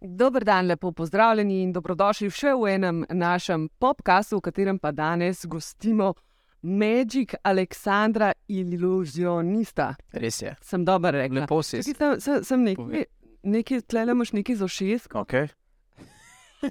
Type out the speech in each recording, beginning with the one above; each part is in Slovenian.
Dober dan, lepo pozdravljeni in dobrodošli še v enem našem podkastu, v katerem pa danes gostimo Magic Aleksandra Iluzionista. Res je. Sem dober rekel. Lepo si. Sem, sem, sem nekaj, nekaj tlele imaš nekaj za šest. Okay.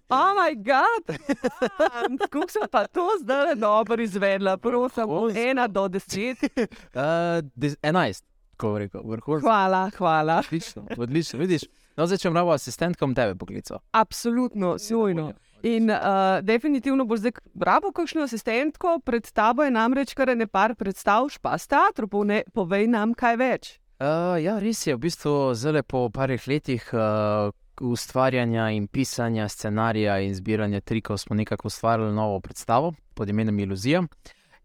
Oh, moj bog! Kako sem pa to zdaj dobro izvedla? Prosim, Tako, od ena do deset. Uh, des, 11, ko bi rekel, vrhunsko. Hvala, hvala. Odlično, odlično. Vidiš, no, zdaj če imamo asistentkom tebe poklical. Absolutno, sujno. In uh, definitivno boš zdaj bravo kakšno asistentko, pred tabo je namreč kar ne par predstav, špas teatru, povej nam kaj več. Uh, ja, res je, v bistvu zelo po parih letih uh, ustvarjanja in pisanja scenarija in zbiranja trikov smo nekako ustvarili novo predstavo pod imenom Iluzija.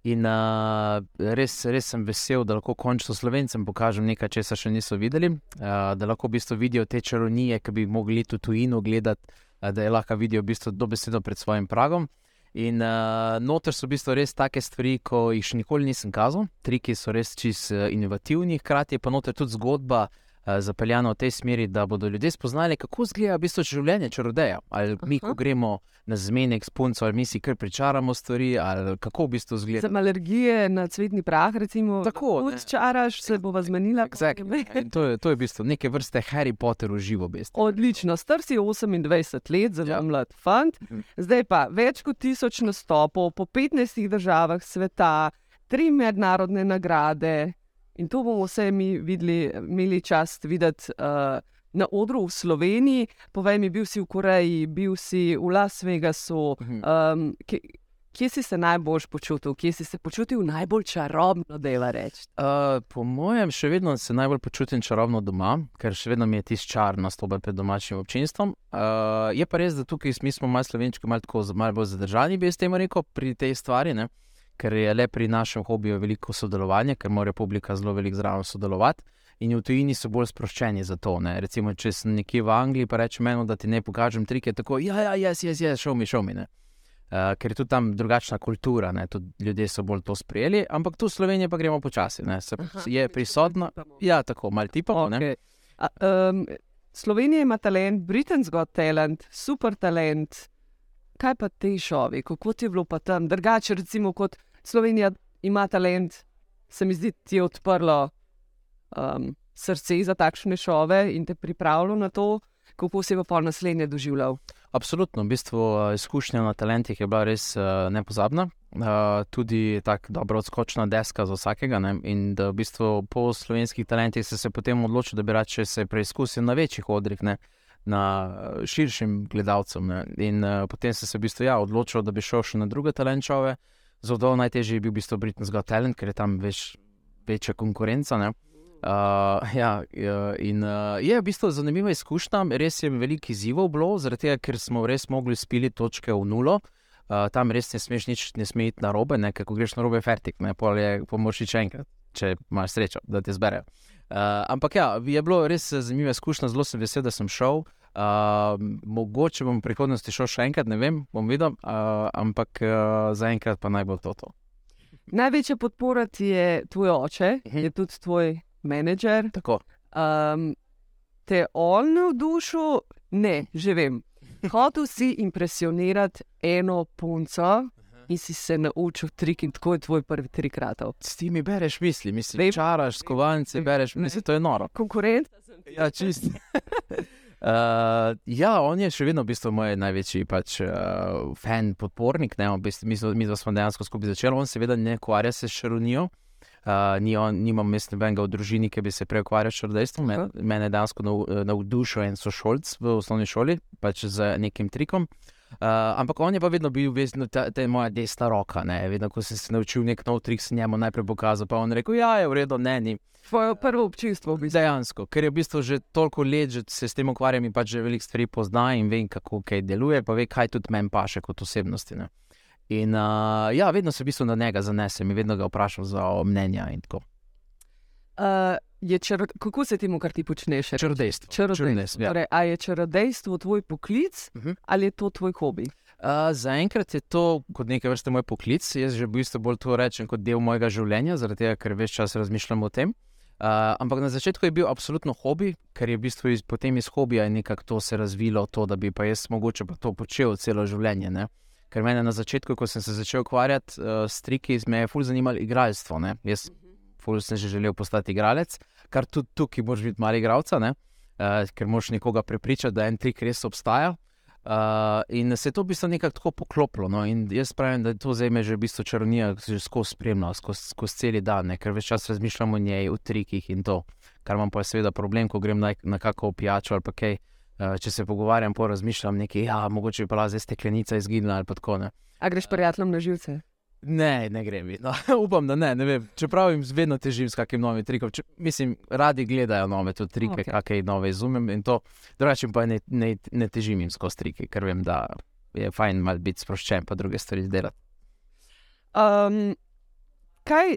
In uh, res, res sem vesel, da lahko končno slovencem pokažem nekaj, česar še niso videli, uh, da lahko v bistvu vidijo te čarovnije, ki bi mogli tu tujino gledati, uh, da je lahko vidijo v bistvu dobesedno pred svojim pragom. In uh, noter so v bistvu res take stvari, ko jih še nikoli nisem kazal, triki so res čist uh, inovativni, hkrati je pa noter tudi zgodba zapeljana v tej smeri, da bodo ljudje spoznali, kako izgleda v bistvu življenje čarodeja. Ali mi, ko Aha. gremo na zmenek s punco, ali mi si kar pričaramo stvari, ali kako v bistvu izgleda. Za alergije na cvetni prah, recimo, Tako, ne. čaraš, se bova zmenila. Exactly. To je, to je v bistvu neke vrste Harry Potter v živo. v bistvu. Odlično, star si 28 let, zelo ja. Ja. mlad fant. Mhm. Zdaj pa več kot tisoč nastopov po 15 državah sveta, tri mednarodne nagrade. In to bomo vse mi videli, imeli čast videti uh, na odru v Sloveniji. Povej mi, bil si v Koreji, bil si v Las Vegasu. Mhm. Um, kje, kje si se najbolj počutil, kje si se počutil najbolj čarobno, da je reči? Uh, po mojem, še vedno se najbolj počutim čarobno doma, ker še vedno mi je tisti čar nastopati pred domačim občinstvom. Uh, je pa res, da tukaj mi smo malo slovenčki, malo, tako, malo bolj zadržani, bi jaz temu rekel, pri tej stvari, ne? Ker je le pri našem hobiju veliko sodelovanja, ker mora publika zelo veliko zraven sodelovati. In v tujini so bolj sproščeni za to. Ne? Recimo, če sem nekje v Angliji, pa rečem meni, da ti ne pokažem trike, tako ja, ja, jaz, jaz, jaz, šel mi, šel mi. ne." Uh, ker je tudi tam drugačna kultura, ne? tudi ljudje so bolj to sprejeli, ampak tu v Sloveniji pa gremo počasi. ne. Se, Aha, je prisotna, ja, tako malo tipamo. Okay. Okay. A, um, Slovenija ima talent, Britain's got talent, super talent. Kaj pa te šovi, kako ti je bilo pa tam? Drugače, recimo, kot Slovenija ima talent, se mi zdi, ti je odprlo um, srce za takšne šove in te pripravilo na to, kako si pa naslednje doživljal. Absolutno, v bistvu uh, izkušnja na talentih je bila res uh, nepozabna. Uh, tudi tako dobra odskočna deska za vsakega. Ne? In da v bistvu po slovenskih talentih se potem odločil, da bi rad še se preizkusil na večjih odrih, ne? na uh, širšim gledalcem. Ne? In uh, potem se v bistvu ja, odločil, da bi šel še na druge talentšove. Zelo najtežji je bil v bistvu Britain's Got Talent, ker je tam več, večja konkurenca. Ne? Uh, ja, ja, in uh, je v bistvu zanimiva izkušnja, res je veliko izzivov bilo, zaradi tega, ker smo res mogli spili točke v nulo. Uh, tam res ne smeš nič, ne sme iti na robe, ne, ko greš na robe, fertik, ne, pol je pomoč še enkrat, če imaš srečo, da te zberejo. Uh, ampak ja, je bilo res zanimiva izkušnja, zelo sem vesel, da sem šel. Uh, mogoče bom v prihodnosti šel še enkrat, ne vem, bom videl, uh, ampak uh, zaenkrat pa naj bo to. to. Največja podpora ti je tvoj oče, Mhm. je tudi tvoj menedžer. Tako. Um, te on navdušil? Ne, že vem. Hotel si impresionirati eno punco in si se naučil trik, in tako je tvoj prvi trikratov. S tem mi bereš misli, misli, Vem. čaraš, skovance, bereš misli, to je noro. Konkurent? Ja, čist. Uh, ja, on je še vedno v bistvu moj največji pač, uh, fan, podpornik. Ne, v bistvu, mi, mi smo dejansko skupaj začeli. On seveda ne ukvarja se s šarunijo. Uh, ni on, nimam jaz nobenega v družini, ki bi se prej ukvarjal s. Men, mene je dejansko nav- navdušil en sošolc v osnovni šoli, pač z nekim trikom. Uh, ampak on je pa vedno bil vedno ta, ta moja desna roka. Ne? Vedno, ko sem se naučil nek nov trik, sem njemu najprej pokazal, pa on rekel: Ja, je v redu, ne, ni. Tvoje prvo občinstvo v bistvu. Dejansko, ker je v bistvu že toliko let, že se s tem ukvarjam in pač že veliko stvari pozna in vem, kako kaj deluje, pa ve, kaj tudi meni paše kot osebnosti. Ne. In uh, ja, vedno se v bistvu na njega zanesem in vedno ga vprašam za mnenja in tako. Uh, je čaro, kako se temu, kar ti počneš? Čarodejstvo. Čarodejstvo. Čarodejstvo, ja. Torej, a je čarodejstvo tvoj poklic Mhm. ali je to tvoj hobi? Uh, Zaenkrat je to kot neke vrste moj poklic. Jaz že v bistvu bolj to rečem kot del mojega življenja, zaradi tega, ker več časa razmišljam o tem. Uh, ampak na začetku je bil absolutno hobi, ker je v bistvu iz, potem iz hobija nekako to se razvilo, to, da bi pa jaz mogoče pa to počel celo življenje. Ne? Ker mene na začetku, ko sem se začel ukvarjati uh, s triki, me je ful zanimalo igralstvo. Ne? Jaz ful sem že želel postati igralec, kar tudi tukaj moraš biti mali igralca, uh, ker moraš nekoga prepričati, da en trik res obstaja. Uh, in se je to v bistvu nekako tako poklopilo. No? Jaz pravim, da to zdaj me že v bistvu črnija, že skozi spremlja, skozi, skozi cel dan, ne? ker več čas razmišljamo o njej, o trikih in to. Kar imam pa seveda problem, ko grem na, na kakšno pijačo ali pa kaj. Uh, če se pogovarjam, pa razmišljam nekaj, ja, mogoče bi pa zdaj steklenica izginila ali pa tako. Ne? A greš prijateljem na živce? Ne, ne grem. No, upam, da ne. ne Čeprav jim vedno težim s kakim novim trikom. Če, mislim, radi gledajo nove trike, okay. kakšne nove izumem in to. Drugače pa ne, ne, ne težim jim skozi trike, ker vem, da je fajn malo biti sproščen, pa druge stvari izdelati. Um, kaj,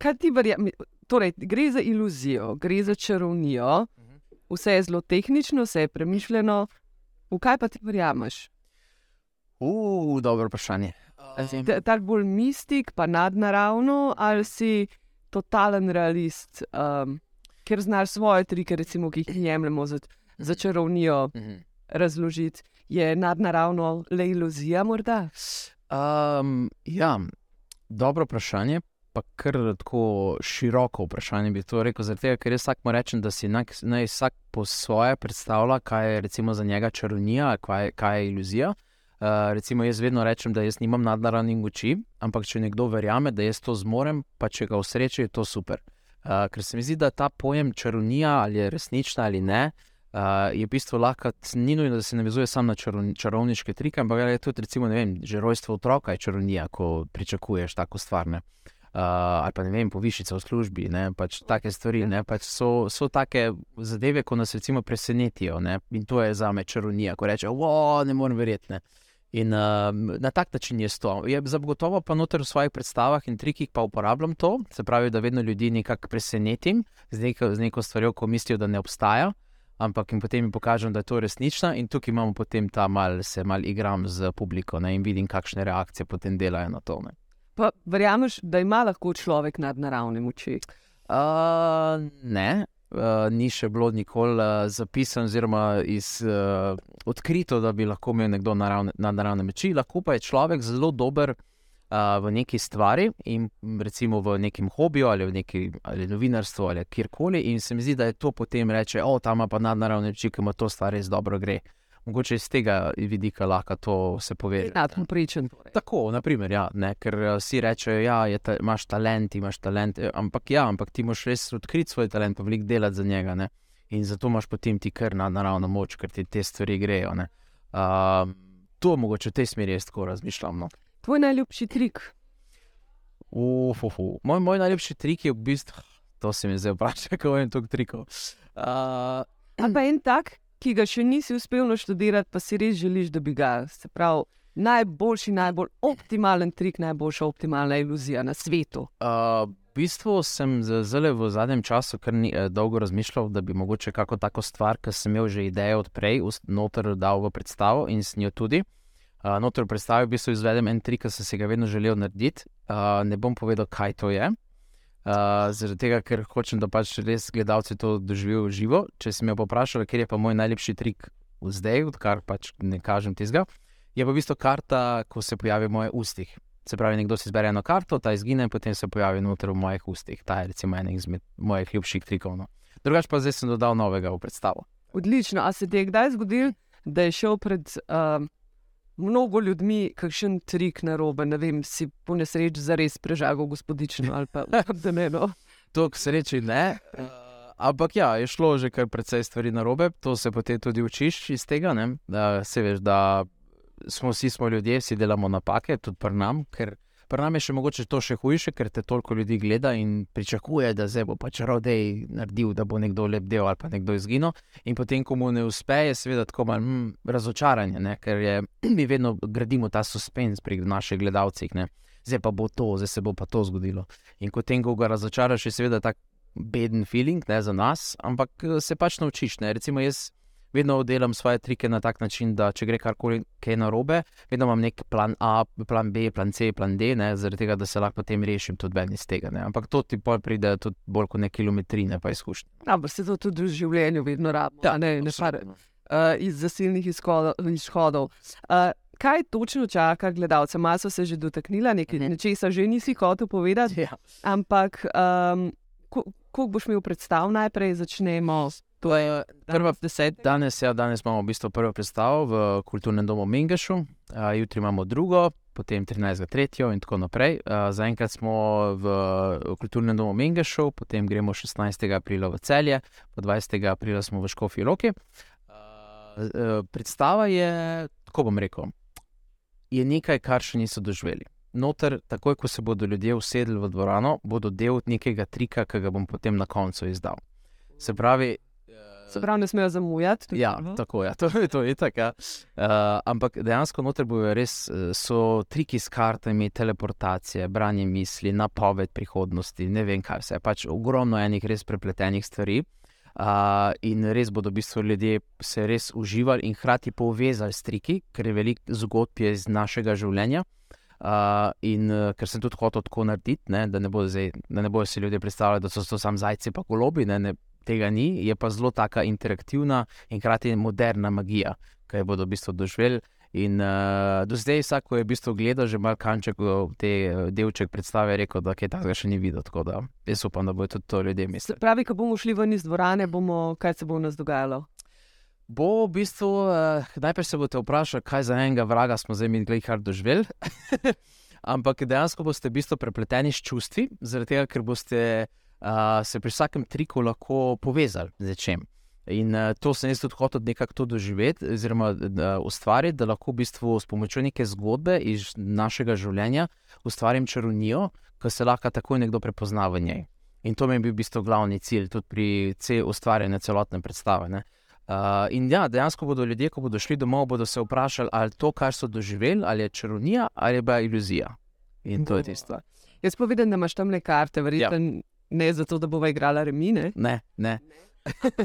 kaj ti verjameš? Torej, gre za iluzijo, gre za čarovnijo, mhm. vse je zelo tehnično, vse je premišljeno. V kaj pa ti verjameš? Uf, dobro vprašanje. Ta bolj mistik, pa nadnaravno, ali si totalen realist, um, ker znaš svoje trike, recimo, ki jih jemljemo za, za čarovnijo, mhm. razložiti. Je nadnaravno le iluzija, morda? Um, ja, dobro vprašanje. Pa kar tako široko vprašanje bi to rekel, zato ker jaz vsakmo rečem, da si naj, naj vsak po svoje predstavlja, kaj je recimo za njega čarovnija, kaj, kaj je iluzija. Uh, Eh, recimo, jaz vedno rečem, da jaz nimam nadnaravnih moči, ampak če nekdo verjame, da jaz to zmorem, pa če ga usreče, je to super. Uh, ker se mi zdi, da ta pojem čarovnija ali je resnična ali ne, uh, je v bistvu lahko ni nujno, da se navezuje samo na čarovniške trike, ampak je tudi, recimo, vem, že rojstvo otroka je čarovnija, ko pričakuješ tako stvar. Ne? Uh, ali pa ne vem, povišice v službi, ne, pač take stvari. Ne, pač so, so take zadeve, ko nas recimo presenetijo. Ne, in to je za me čarovnija, ko rečejo, ne morem verjeti. In uh, na tak način je to. Je zagotovo pa noter v svojih predstavah in trikih pa uporabljam to, se pravi, da vedno ljudi nekako presenetim z neko, z neko stvarjo, ko mislijo, da ne obstaja, ampak jim potem pokažem, da je to resnična in tukaj imamo potem ta mal, se mal igram z publiko ne, in vidim, kakšne reakcije potem delajo na to. Ne. Pa verjameš, da ima lahko človek nadnaravne moči? Uh, ne, uh, ni še bilo nikoli uh, zapisano, oziroma iz, uh, odkrito, da bi lahko imel nekdo naravne, nadnaravne moči. Lahko pa je človek zelo dober uh, v neki stvari, in recimo v nekem hobiju ali v neki ali novinarstvu ali kjerkoli. In se mi zdi, da je to potem reče, o, tam pa nadnaravne moči, ki ima to stvar res dobro gre. Mogoče iz tega vidika lahko to se pove. Tako pričem. Torej. Tako, naprimer, ja, ne, ker eh, vsi rečejo, da ja, ta, imaš talent, imaš talent. Eh, ampak ja, ampak ti moraš res odkriti svoj talent, pa veliko delati za njega. Ne. In zato imaš potem ti kar na naravno moč, ker ti te stvari grejo. Uh, to mogoče v tej smeri jaz tako razmišljam. No. Tvoj najljubši trik? Uf, uf, uf. Moj, moj najljubši trik je v bistvu, to se mi zdaj vpraša, kako je to trikov. Uh, Ampak en tak, ki ga še nisi uspel naštudirati, pa si res želiš, da bi ga. Se pravi, najboljši, najbolj optimalen trik, najboljša optimalna iluzija na svetu. Uh, v bistvu sem zelo v zadnjem času kar ni, eh, dolgo razmišljal, da bi mogoče kako tako stvar, ki sem imel že idejo odprej, noter dal v predstavo in s njo tudi. Uh, noter v predstavi v bistvu izvedem en trik, ki sem si ga vedno želel narediti. Uh, ne bom povedal, kaj to je. Uh, zaradi tega, ker hočem, da pač res gledalci to doživijo živo. Če si me vprašali, ker je pa moj najlepši trik zdaj, odkar pač ne kažem tizga, je pa v bistvu karta, ko se pojavi v mojih ustih. Se pravi, nekdo si izbere eno karto, ta izgine in potem se pojavi noter v mojih ustih. Ta je recimo en izmed mojih ljubših trikov. No. Drugač pa zdaj sem dodal novega v predstavo. Odlično. A se ti je kdaj zgodil, da je šel pred. Uh mnogo ljudmi, kakšen trik na robe, ne vem, si po nesreči za res prežagal gospodično ali pa da ne. No. To, k sreči ne. Uh, ampak ja, je šlo že kar precej stvari na robe, to se potem tudi učiš iz tega. Da, se veš, da smo vsi smo ljudje, vsi delamo napake, tudi pri nam, ker Pri nami je še mogoče to še hujše, ker te toliko ljudi gleda in pričakuje, da zdaj bo pač rodej naredil, da bo nekdo lep del ali pa nekdo izginil. In potem, ko mu ne uspe, je seveda tako malo hm, razočaranje, ne? ker je, mi vedno gradimo ta suspens pri naših gledalcih. Ne? Zdaj pa bo to, zdaj se bo pa to zgodilo. In ko tem, ko ga razočaraš, je seveda tak beden feeling ne, za nas, ampak se pač naučiš. Ne? Recimo jaz vedno delam svoje trike na tak način, da če gre karkoli kaj narobe, vedno imam nek plan A, plan B, plan C, plan D, ne, zaradi tega, da se lahko potem rešim tudi ven iz tega. Ne. Ampak to ti pol pride tudi bolj kot nekaj kilometrine, pa izkušnje. Ampak se to tudi v življenju vedno rabi. Ja, ne, ne pare. Uh, iz zasilnih izhodov. Uh, kaj točno čaka gledalce? Malo se že dotaknila, nekaj nečesa že nisi hotel povedati. Ja. Ampak, um, kako boš imel predstav, najprej začnemo. To je prva deset. Danes, ja, danes imamo v bistvu prvo predstavo v kulturnem domu Mingešu, uh, jutri imamo drugo, potem 13. tretjo in tako naprej. Uh, zaenkrat smo v, kulturnem domu Mingešu, potem gremo 16. aprila v celje, po 20. aprila smo v Škofi Loki. Uh, uh, predstava je, kako bom rekel, je nekaj, kar še niso doživeli. Noter, takoj ko se bodo ljudje usedli v dvorano, bodo del nekega trika, ki ga bom potem na koncu izdal. Se pravi, Se pravi, ne smejo zamujati. Ja, tako je, to, to je tako. Ja. Uh, ampak dejansko noter bojo res so triki s kartami, teleportacije, branje misli, napoved prihodnosti, ne vem kaj vse. Pač ogromno enih res prepletenih stvari. Uh, in res bodo v bistvu ljudje se res uživali in hkrati povezali s triki, ker je veliko zgodb iz našega življenja. Uh, in uh, ker sem tudi hotel tako narediti, ne, da ne bodo bo si ljudje predstavljali, da so to samo zajci, pa golobi, ne, ne, tega ni, je pa zelo taka interaktivna in hkrati moderna magija, ki jo bodo v bistvu doživeli. In uh, do zdaj, vsak, ko je v bistvu gledal že malo kanček v te delček predstave, je rekel, da je takega še ni videl. Tako da jaz upam, da bo tudi to ljudje mislili. Pravi, ko bomo šli ven iz dvorane, bomo, kaj se bo v nas dogajalo. Bo v bistvu, uh, najprej se boste vprašali, kaj za enega vraga smo zdaj mi kar doživeli. Ampak dejansko boste v bistvu prepleteni s čustvi, zaradi tega, ker boste uh, se pri vsakem triku lahko povezali z čem. In uh, to sem jaz tudi hotel nekako doživeti, oziroma uh, ustvariti, da lahko v bistvu s pomočjo neke zgodbe iz našega življenja ustvarim čarovnijo, ki se lahko takoj nekdo prepozna v njej. In to mi je bil v bistvu glavni cilj, tudi pri ustvarjanju celotne predstave. Uh, in ja, dejansko bodo ljudje, ko bodo šli domov, bodo se vprašali, ali to, kar so doživeli, ali je čarovnija ali je bila iluzija. In to je tisto. Jaz povedem, da imaš tam le karte, verjetno ja. Ne zato, da bova igrala remine. Ne, ne.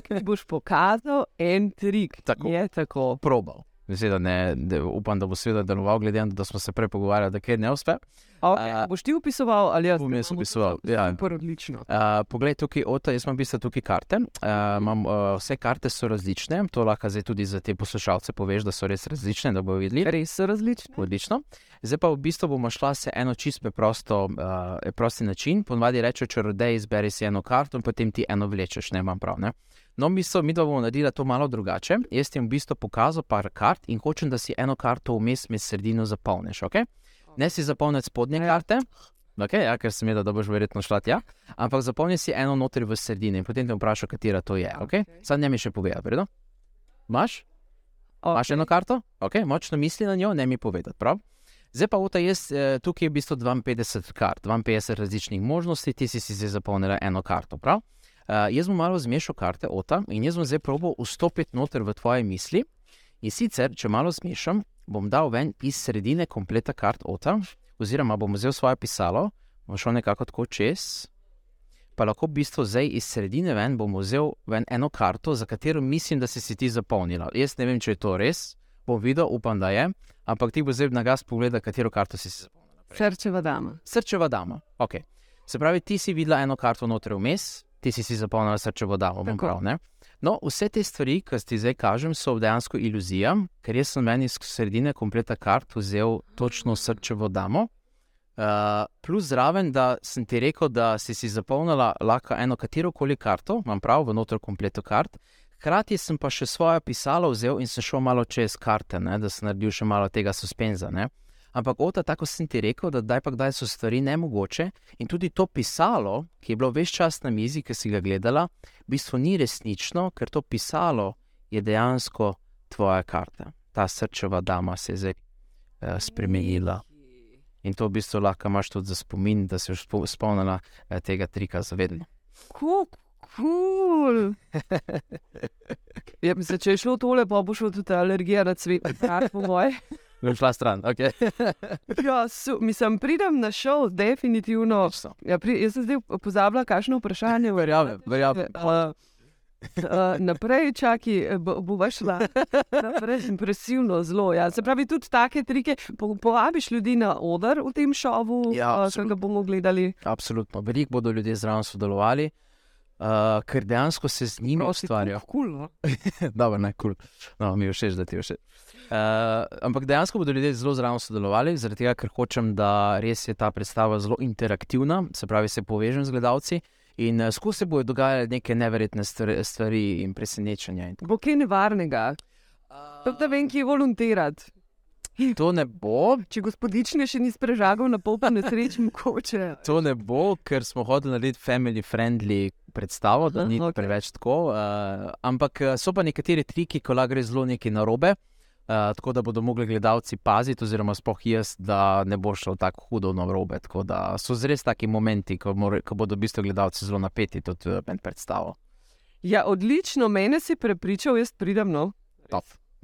Ti boš pokazal en trik, tako je tako. Probal. Veseda, ne, de, upam, da bo seveda deloval, glede na to, da smo se prej pogovarjali, da kaj ne uspe. Okay, uh, boš ti upisoval ali jaz? Bom jaz upisoval. Ja. Odlično. Uh, poglej, tukaj, ota, jaz imam bistvo tukaj karte. Uh, imam, uh, vse karte so različne, to lahko zdaj tudi za te poslušalce poveš, da so res različne, da bodo videli. Res so različne. Odlično. Zdaj pa v bistvu bomo šla se eno čist preprosto, uh, prosti način. Ponovadi rečeš, če rodej izberi si eno karto in potem ti eno vlečeš, ne imam prav. Ne? No, mi, so, mi dva bomo naredili to malo drugače. Jaz ti bom v bistvu pokazal par kart in hočem, da si eno karto vmes med sredino zapolniš. Okay? Ne si zapolniti spodnje karte, okay, ja, ker sem vedel, da boš verjetno šla tja, ampak zapolni si eno noter v sredini in potem te vprašam, katera to je. Okay? Okay. Sad ne mi še povedati, predno. Imaš? Okay. Imaš eno karto? Okay, močno misli na njo, ne mi povedati. Prav? Zdaj pa vta jaz, eh, tukaj je v bistvu 52 kart, 52 različnih možnosti, ti si si zdaj zapolnila eno karto. Prav? Uh, jaz bom malo zmešal karte OTA in jaz bom zdaj probo vstopiti noter v tvoje misli. In sicer, če malo zmešam, bom dal ven iz sredine kompleta kart OTA, oziroma bom vzel svoje pisalo, bom šel nekako tako čez. Pa lahko v bistvu zdaj iz sredine ven bom vzel ven eno karto, za katero mislim, da si, si ti zapolnila. Jaz ne vem, če je to res, bom videl, upam, da je, ampak ti bo zdaj na gas pogledal, katero karto si si zapolnila. Srčeva dama. Srčeva dama. Okay. Se pravi, ti si videla eno karto noter vmes, ti si si zapolnil srčevo damo. Prav, no, vse te stvari, ki ti zdaj kažem, so dejansko iluzija, ker jaz sem meni iz sredine kompleta kart vzel točno srčevo damo. Uh, plus zraven, da sem ti rekel, da si si zapolnila lahko eno katero koli karto, imam prav v notranjem kompletu kart. Hkrati sem pa še svoje pisalo vzel in sem šel malo čez karte, ne, da sem naredil še malo tega suspenza. Ne. Ampak, ota, tako sem ti rekel, da daj pa kdaj so stvari nemogoče. In tudi to pisalo, ki je bilo več čas na mizi, ki si ga gledala, v bistvu ni resnično, ker to pisalo je dejansko tvoja karta. Ta srčeva dama se je zdaj uh, spremenila. In to v bistvu lahko imaš tudi za spomin, da si spomnila uh, tega trika zavedanja. Kuk. Cool. ja, mislim, če je šlo tole, pa bo šlo tudi alergija na cvet, kar po moje. Bom šla stran. Okay. ja, su, mislim, pridem na šov, definitivno. Ja, pri, jaz sem zdaj pozabila, kakšno vprašanje. Verjamem, verjamem. Uh, Uh, naprej, čakaj, bo, bo šla naprej, impresivno, zelo. Ja. Se pravi, tudi take trike. Po, povabiš ljudi na oder v tem šovu, Ja, uh, ki ga bomo gledali. Absolutno, veliko bodo ljudje zraven sodelovali, uh, ker dejansko se z njimi ustvarja. Cool, no? Dobro, ne, kul. Cool. No, mi je všeč, da ti je všeč. Uh, ampak dejansko bodo ljudje zelo zraven sodelovali, zaradi tega, ker hočem, da res je ta predstava zelo interaktivna, se pravi, se povežem z gledalci in uh, skozi se bodo dogajale neke neverjetne stvari, in presenečenja. In tako. Bo kaj nevarnega. Tudi da vem, ki je volontirati. To ne bo, Če gospodične še ni sprežagal na pol, pa nesreč mogoče. to ne bo, ker smo hoteli narediti family friendly predstavo, da ni okay. preveč tako. Uh, ampak uh, so pa nekateri triki, ko lahko gre zelo nekaj narobe. Uh, tako da bodo mogli gledalci paziti, oziroma spoh jaz, da ne bo šlo tako hudo na robe. Tako da so res taki momenti, ko, more, ko bodo v bistvu gledalci zelo napeti tudi med predstavo. Ja, odlično, mene si prepričal, jaz pridem, no, Top.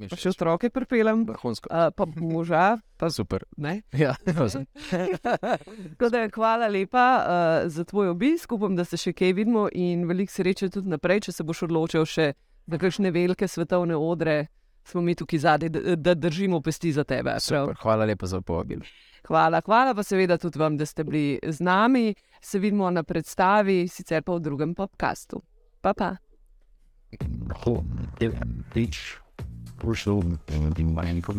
Pa še otroke pripeljem, Vrhunsko. uh, pa moža. Pa super. Ne? Ja, da, hvala lepa uh, za tvoj obisk, upam, da se še kaj vidimo in veliko sreče tudi naprej, če se boš odločil še za kakšne velike svetovne odre. Smo mi tukaj zadaj, da, da držimo pesti za tebe. super. Hvala lepa za povabilo. Hvala, hvala pa seveda tudi vam, da ste bili z nami. Se vidimo na predstavi, sicer pa v drugem podkastu. Pa pa. Each crucial in mind for